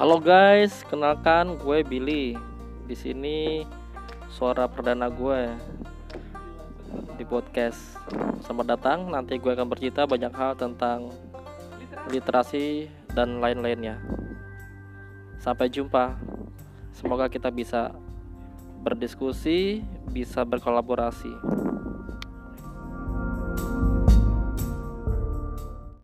Halo guys, kenalkan gue Billy. Di sini suara perdana gue di podcast. Selamat datang. Nanti gue akan bercerita banyak hal tentang literasi dan lain-lainnya. Sampai jumpa. Semoga kita bisa berdiskusi, bisa berkolaborasi.